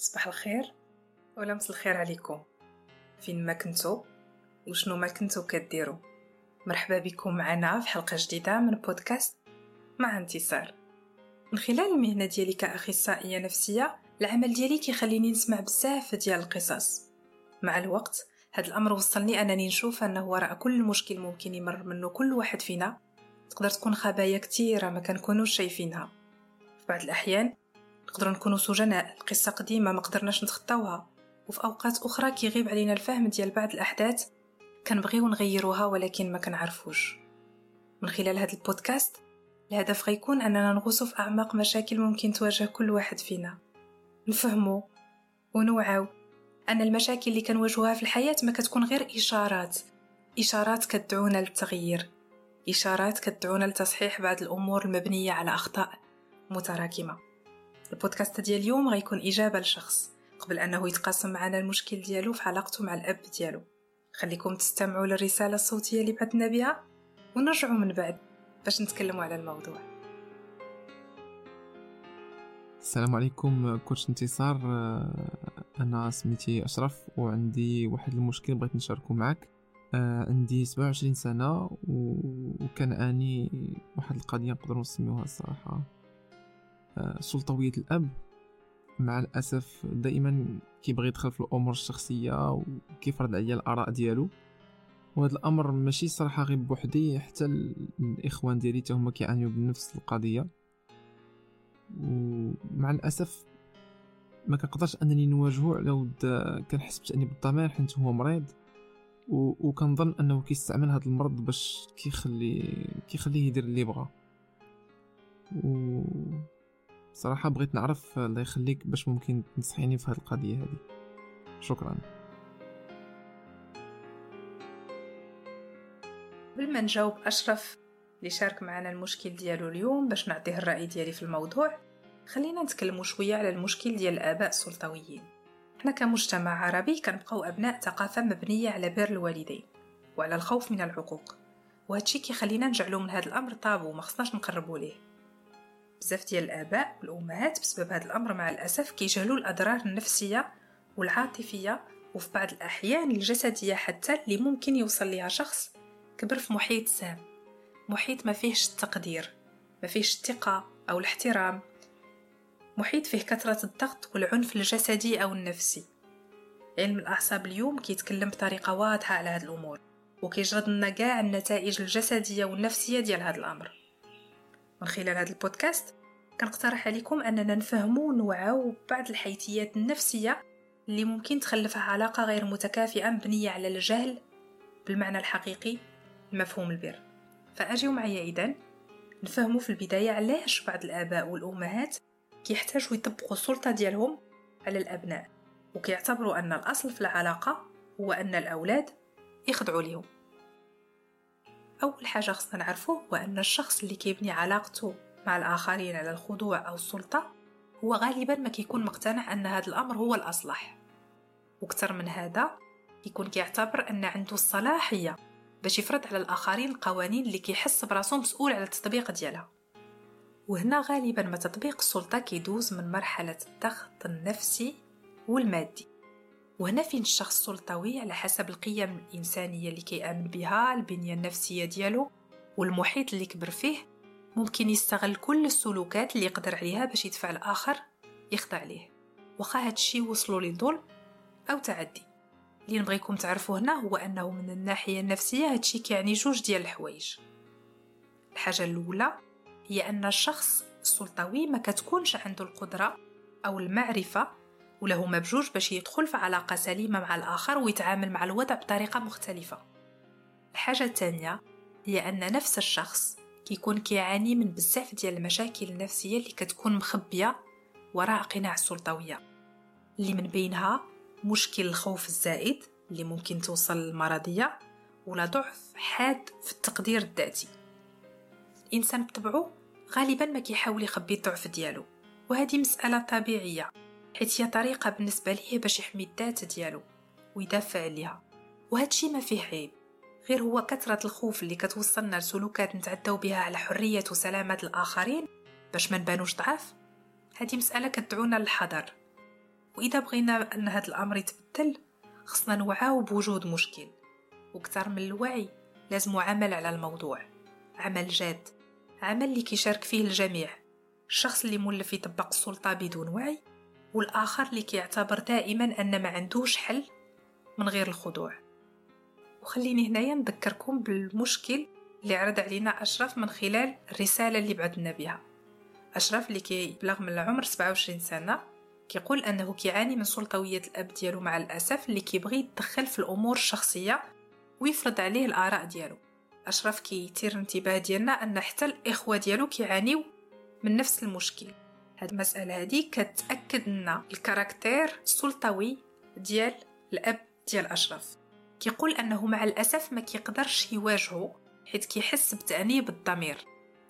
صباح الخير. ولا مس الخير عليكم. فين ما كنتو وشنو ما كنتو كديروا مرحبا بكم معنا في حلقة جديدة من بودكاست مع انتصار. من خلال المهنة ديالي كاخصائيه نفسية العمل ديالي كيخليني نسمع بزاف ديال القصص. مع الوقت هذا الأمر وصلني أنني نشوف أنه وراء كل مشكل ممكن يمر منه كل واحد فينا. تقدر تكون خبايا كتيرة ما كنكونوش شايفينها. في بعض الأحيان نقدروا نكونوا سجناء. القصة قديمة ما قدرناش نتخطاوها. وفي أوقات أخرى كيغيب علينا الفهم ديال بعض الأحداث كنبغيو نغيروها ولكن ما كنعرفوش. من خلال هذا البودكاست الهدف غيكون أننا نغوصو في أعماق مشاكل ممكن تواجه كل واحد فينا. نفهمو ونوعاو أن المشاكل اللي كنواجهوها في الحياة ما كتكون غير إشارات. إشارات كتدعونا للتغيير. إشارات كتدعونا لتصحيح بعض الأمور المبنية على أخطاء متراكمة. البودكاست ديال اليوم غيكون إجابة لشخص قبل أنه يتقاسم معنا المشكل ديالو في علاقته مع الأب ديالو. خليكم تستمعوا للرسالة الصوتية اللي بعثنا بها ونرجعوا من بعد باش نتكلموا على الموضوع. السلام عليكم كوتش انتصار أنا سميتي أشرف وعندي واحد المشكل بغيت نشاركه معك عندي 27 سنة وكنعاني واحد القضية نقدروا نسميوها الصراحة. سلطوية الأب. مع الأسف دائما كيبغي يدخل في الأمور الشخصية وكيفرض عليا الآراء ديالو. وهذا الأمر ماشي صراحة غير بوحدي حتى الإخوان ديالي هما كيعانيو بنفس القضية. ومع الأسف ما كنقدرش أنني نواجهو على ود كنحس بتأنيب الضمير حيت هو مريض. وكنظن أنه كيستعمل هذا المرض باش كيخلي كيخليه يدير اللي بغا صراحة بغيت نعرف الله يخليك باش ممكن تنصحيني في هذه القضية هذه شكرا. قبل ما نجاوب أشرف اللي شارك معنا المشكل ديالو اليوم باش نعطيه الرأي ديالي في الموضوع خلينا نتكلموا شوية على المشكل ديال الآباء السلطويين. حنا كمجتمع عربي كنبقاو أبناء ثقافة مبنية على بر الوالدين وعلى الخوف من العقوق وهادشي كيخلينا نجعلو من هذا الأمر طابو ما خصناش نقربوا ليه. بزاف ديال الآباء والأمهات بسبب هذا الأمر مع الأسف كيجهلوا الأضرار النفسية والعاطفية وفي بعض الأحيان الجسدية حتى اللي ممكن يوصل ليها شخص كبر في محيط سام. محيط ما فيهش التقدير ما فيهش الثقة أو الاحترام. محيط فيه كثرة الضغط والعنف الجسدي أو النفسي. علم الأعصاب اليوم كيتكلم بطريقة واضحة على هذه الأمور وكيجرد لنا كاع النتائج الجسدية والنفسية ديال هذا الأمر. من خلال هذا البودكاست. كنقترح عليكم أننا نفهمو ونوعاو بعض الحيثيات النفسية اللي ممكن تخلفها علاقة غير متكافئة مبنية على الجهل بالمعنى الحقيقي لمفهوم البر. فأجيو معايا إذن نفهمو في البداية علاش بعض الآباء والأمهات كيحتاجوا يطبقوا السلطة ديالهم على الأبناء وكيعتبروا أن الأصل في العلاقة هو أن الأولاد يخضعوا لهم أول حاجة خصنا نعرفه هو أن الشخص اللي كيبني علاقته مع الآخرين على الخضوع أو السلطة هو غالبا ما كيكون مقتنع أن هذا الأمر هو الأصلح. وكتر من هذا يكون كيعتبر أن عنده الصلاحية باش يفرض على الآخرين القوانين اللي كيحس براسو مسؤول على التطبيق ديالها. وهنا غالبا ما تطبيق السلطة كيدوز من مرحلة الضغط النفسي والمادي. وهنا فين الشخص السلطوي على حسب القيم الإنسانية اللي كيآمن بها البنية النفسية ديالو والمحيط اللي كبر فيه. ممكن يستغل كل السلوكات اللي يقدر عليها باش يدفع الآخر يخضع ليه وخا هادشي وصلوا لظلم أو تعدي. اللي نبغيكم تعرفوا هنا هو أنه من الناحية النفسية هادشي كيعني جوج ديال الحوايج. الحاجة الأولى هي أن الشخص السلطوي ما كتكونش عنده القدرة أو المعرفة وله مبجوج باش يدخل في علاقة سليمة مع الآخر ويتعامل مع الوضع بطريقة مختلفة. الحاجة الثانية هي أن نفس الشخص كيكون كيعاني من بزاف ديال المشاكل النفسية اللي كتكون مخبية وراء قناع السلطوية. اللي من بينها مشكل الخوف الزائد اللي ممكن توصل للمرضية ولا ضعف حاد في التقدير الذاتي. الإنسان بطبعه غالبا ما كيحاول يخبي الضعف ديالو وهذه مسألة طبيعية. حيت هي طريقة بالنسبة ليه باش يحمي الذات ديالو ويدافع عليها. وهادشي ما فيه عيب غير هو كثرة الخوف اللي كتوصلنا لسلوكات نتعداو بها على حرية وسلامة الآخرين باش ما نبانوش ضعاف هذه مسألة كتدعونا للحذر. وإذا بغينا أن هذا الأمر يتبدل خصنا نوعاو بوجود مشكل. وكثر من الوعي لازم عمل على الموضوع عمل جاد عمل اللي كيشارك فيه الجميع. الشخص اللي مولف يطبق السلطة بدون وعي والآخر اللي كيعتبر دائما أن ما عندوش حل من غير الخضوع. وخليني هنايا نذكركم بالمشكل اللي عرض علينا أشرف من خلال الرسالة اللي بعثنا بها. أشرف اللي كيبلغ من العمر 27 سنة كيقول أنه كيعاني من سلطوية الأب ديالو مع الأسف اللي كيبغي يتدخل في الأمور الشخصية ويفرض عليه الآراء ديالو. أشرف كيثير الانتباه ديالنا أن حتى الإخوة ديالو كيعانيو من نفس المشكل. هاد المسألة هادي كتأكد لنا الكاركتير السلطوي ديال الأب ديال أشرف. كيقول أنه مع الأسف ما كيقدرش يواجهه حيت كيحس بتأنيب الضمير.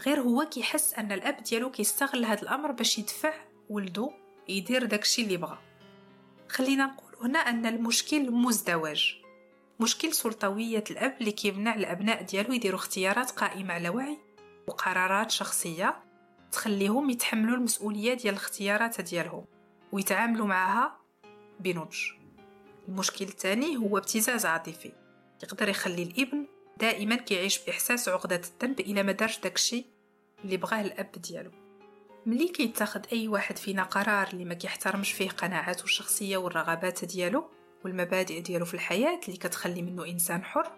غير هو كيحس أن الأب ديالو كيستغل هاد الأمر باش يدفع ولدو يدير داكشي اللي بغا. خلينا نقول هنا أن المشكل مزدوج. مشكل سلطوية الأب اللي كيمنع الأبناء ديالو يديروا اختيارات قائمة على وعي وقرارات شخصية تخليهم يتحملوا المسؤولية ديال الاختيارات ديالهم ويتعاملوا معها بنضج. المشكل الثاني هو ابتزاز عاطفي. يقدر يخلي الابن دائما كيعيش بإحساس عقدة الذنب إلى ما دارش داكشي اللي بغاه الأب ديالو. ملي كيتاخد أي واحد فينا قرار اللي ما كيحترمش فيه قناعاته الشخصية والرغبات ديالو والمبادئ ديالو في الحياة اللي كتخلي منه إنسان حر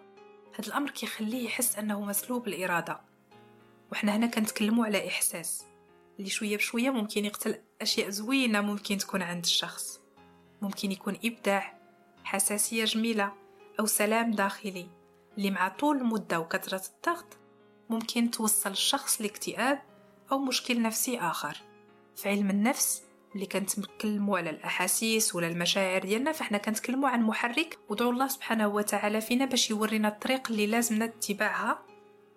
هذا الأمر كيخليه يحس أنه مسلوب الإرادة. وحنا هنا كنتكلموا على إحساس. اللي شوية بشوية ممكن يقتل أشياء زوينة ممكن تكون عند الشخص. ممكن يكون إبداع حساسية جميلة أو سلام داخلي. اللي مع طول المدة وكثرة الضغط ممكن توصل الشخص لاكتئاب أو مشكل نفسي آخر. في علم النفس اللي كنتكلموا على الأحاسيس ولا المشاعر ديالنا فإحنا كنتكلموا عن محرك. ودعو الله سبحانه وتعالى فينا باش يورينا الطريق اللي لازمنا اتباعها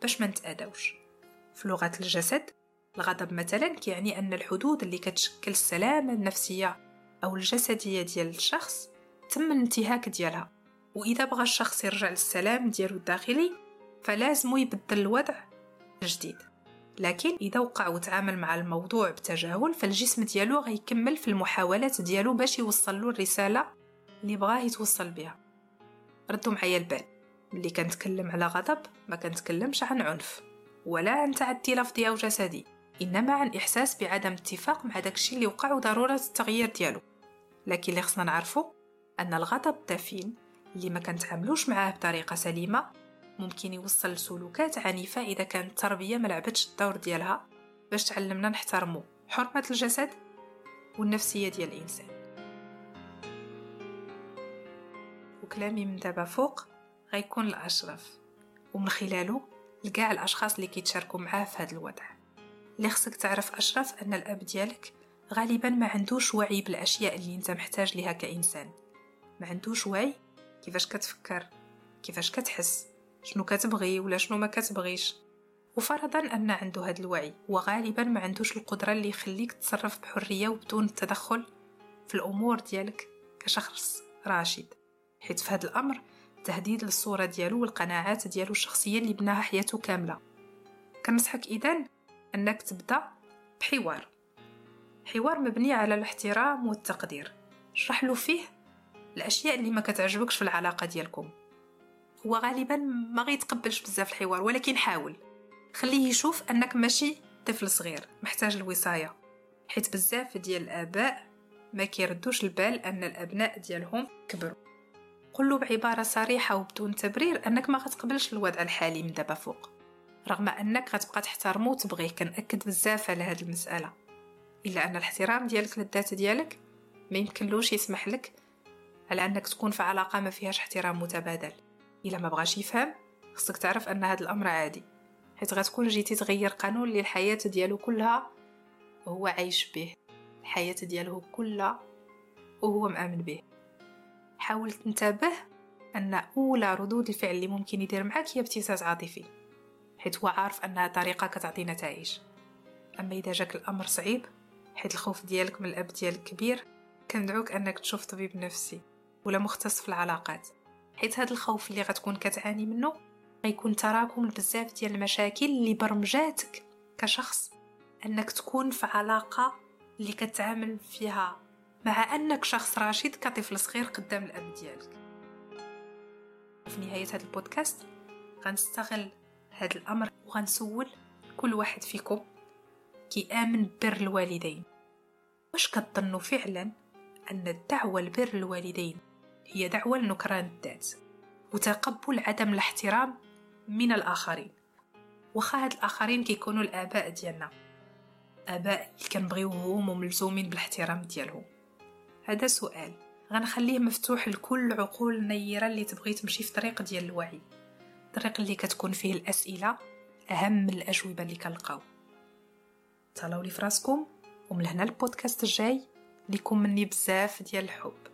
باش ما نتآداوش. في لغة الجسد الغضب مثلا كيعني أن الحدود اللي كتشكل السلامه النفسية أو الجسدية ديال الشخص تم الانتهاك ديالها. وإذا بغى الشخص يرجع للسلام ديالو الداخلي فلازم يبدل الوضع الجديد لكن إذا وقع وتعامل مع الموضوع بتجاهل فالجسم ديالو غيكمل في المحاولات ديالو باش يوصل له الرسالة اللي بغاه يتوصل بها. ردوا معايا البال. ملي كنتكلم على غضب ما كنتكلمش عن عنف ولا عن تعدي لفظي أو جسدي. إنما عن احساس بعدم اتفاق مع داكشي اللي وقع وضروره التغيير ديالو. لكن اللي خصنا نعرفو أن الغضب الدفين اللي ما كنتعاملوش معاه بطريقة سليمة ممكن يوصل لسلوكات عنيفة إذا كانت التربية ما لعبتش الدور ديالها باش تعلمنا نحترمو حرمة الجسد والنفسية ديال الإنسان. وكلامي من دابا فوق غيكون الأشرف ومن خلاله لكاع الأشخاص اللي كيتشاركوا معاه في هذا الوضع. اللي خصك تعرف أشرف أن الأب ديالك غالبا ما عندوش وعي بالأشياء اللي أنت محتاج لها كإنسان. ما عندوش وعي؟ كيفاش كتفكر؟ كيفاش كتحس؟ شنو كتبغي ولا شنو ما كتبغيش؟ وفرضا أن عنده هذا الوعي وغالبا ما عندوش القدرة اللي يخليك تتصرف بحرية وبدون التدخل في الأمور ديالك كشخص راشد. حيت في هذا الأمر تهديد للصورة ديالو والقناعات ديالو الشخصية اللي بناها حياته كاملة. كنصحك اذا أنك تبدأ بحوار. حوار مبني على الاحترام والتقدير. اشرح له فيه الأشياء اللي ما كتعجبكش في العلاقة ديالكم. هو غالبا ما غيتقبلش بزاف الحوار ولكن حاول. خليه يشوف أنك ماشي طفل صغير محتاج الوصاية. حيت بزاف ديال الآباء ما كيردوش البال أن الأبناء ديالهم كبروا. قل بعبارة صريحة وبدون تبرير أنك ما غتقبلش الوضع الحالي من دابا فوق. رغم أنك غتبقى تحترمو وتبغيه كنأكد بزاف على هاد المسألة. إلا أن الاحترام ديالك للذات ديالك ما يمكنلوش يسمح لك على أنك تكون في علاقة ما فيهاش احترام متبادل. إلا ما بغاش يفهم خصك تعرف أن هذا الأمر عادي. حيت غتكون جيتي تغير قانون اللي الحياة ديالو كلها هو عايش به. الحياة ديالو كلها وهو مآمن به. حاول تنتبه أن اولى ردود الفعل اللي ممكن يدير معاك هي ابتزاز عاطفي. حيت هو عارف انها طريقة كتعطي نتائج. أما إذا جاك الأمر صعيب حيت الخوف ديالك من الأب ديالك كبير كندعوك أنك تشوف طبيب نفسي ولا مختص في العلاقات. حيت هذا الخوف اللي غتكون كتعاني منه غيكون تراكم بزاف ديال المشاكل اللي برمجاتك كشخص. أنك تكون في علاقة اللي كتعامل فيها مع أنك شخص راشد كطفل صغير قدام الأب ديالك. في نهاية هذا البودكاست غنستغل هذا الأمر. وغنسول كل واحد فيكم كيامن بر الوالدين. واش كتظنوا فعلا أن الدعوة لبر الوالدين هي دعوة لنكران الذات وتقبل عدم الاحترام من الآخرين؟ واخا هاد الآخرين كيكونوا الآباء ديالنا. آباء اللي كنبغيوهم وملزومين بالاحترام ديالهم. هذا سؤال. غنخليه مفتوح لكل عقول النيره اللي تبغي تمشي في طريق ديال الوعي. الطريق اللي كتكون فيه الأسئلة أهم من الأجوبة اللي كنلقاو. تهلاو لي فراسكم ومن هنا البودكاست الجاي ليكم مني بزاف ديال الحب.